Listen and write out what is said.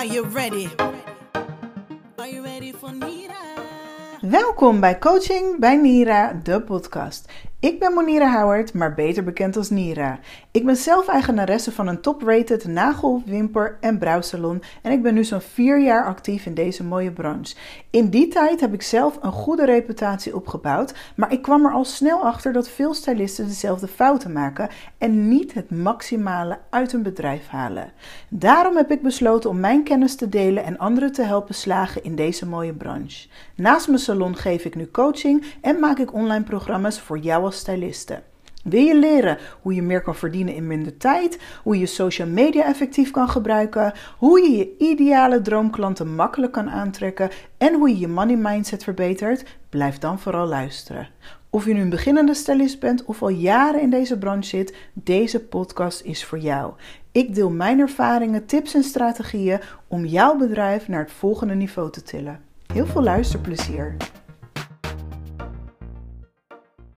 Are you ready? Are you ready for Nira? Welkom bij Coaching bij Nira, de podcast. Ik ben Monira Howard, maar beter bekend als Nira. Ik ben zelf eigenaresse van een top-rated nagel, wimper en brouwsalon en ik ben nu zo'n 4 jaar actief in deze mooie branche. In die tijd heb ik zelf een goede reputatie opgebouwd, maar ik kwam er al snel achter dat veel stylisten dezelfde fouten maken en niet het maximale uit een bedrijf halen. Daarom heb ik besloten om mijn kennis te delen en anderen te helpen slagen in deze mooie branche. Naast mijn salon geef ik nu coaching en maak ik online programma's voor jou als. Wil je leren hoe je meer kan verdienen in minder tijd, hoe je social media effectief kan gebruiken, hoe je je ideale droomklanten makkelijk kan aantrekken en hoe je je money mindset verbetert? Blijf dan vooral luisteren. Of je nu een beginnende stylist bent of al jaren in deze branche zit, deze podcast is voor jou. Ik deel mijn ervaringen, tips en strategieën om jouw bedrijf naar het volgende niveau te tillen. Heel veel luisterplezier.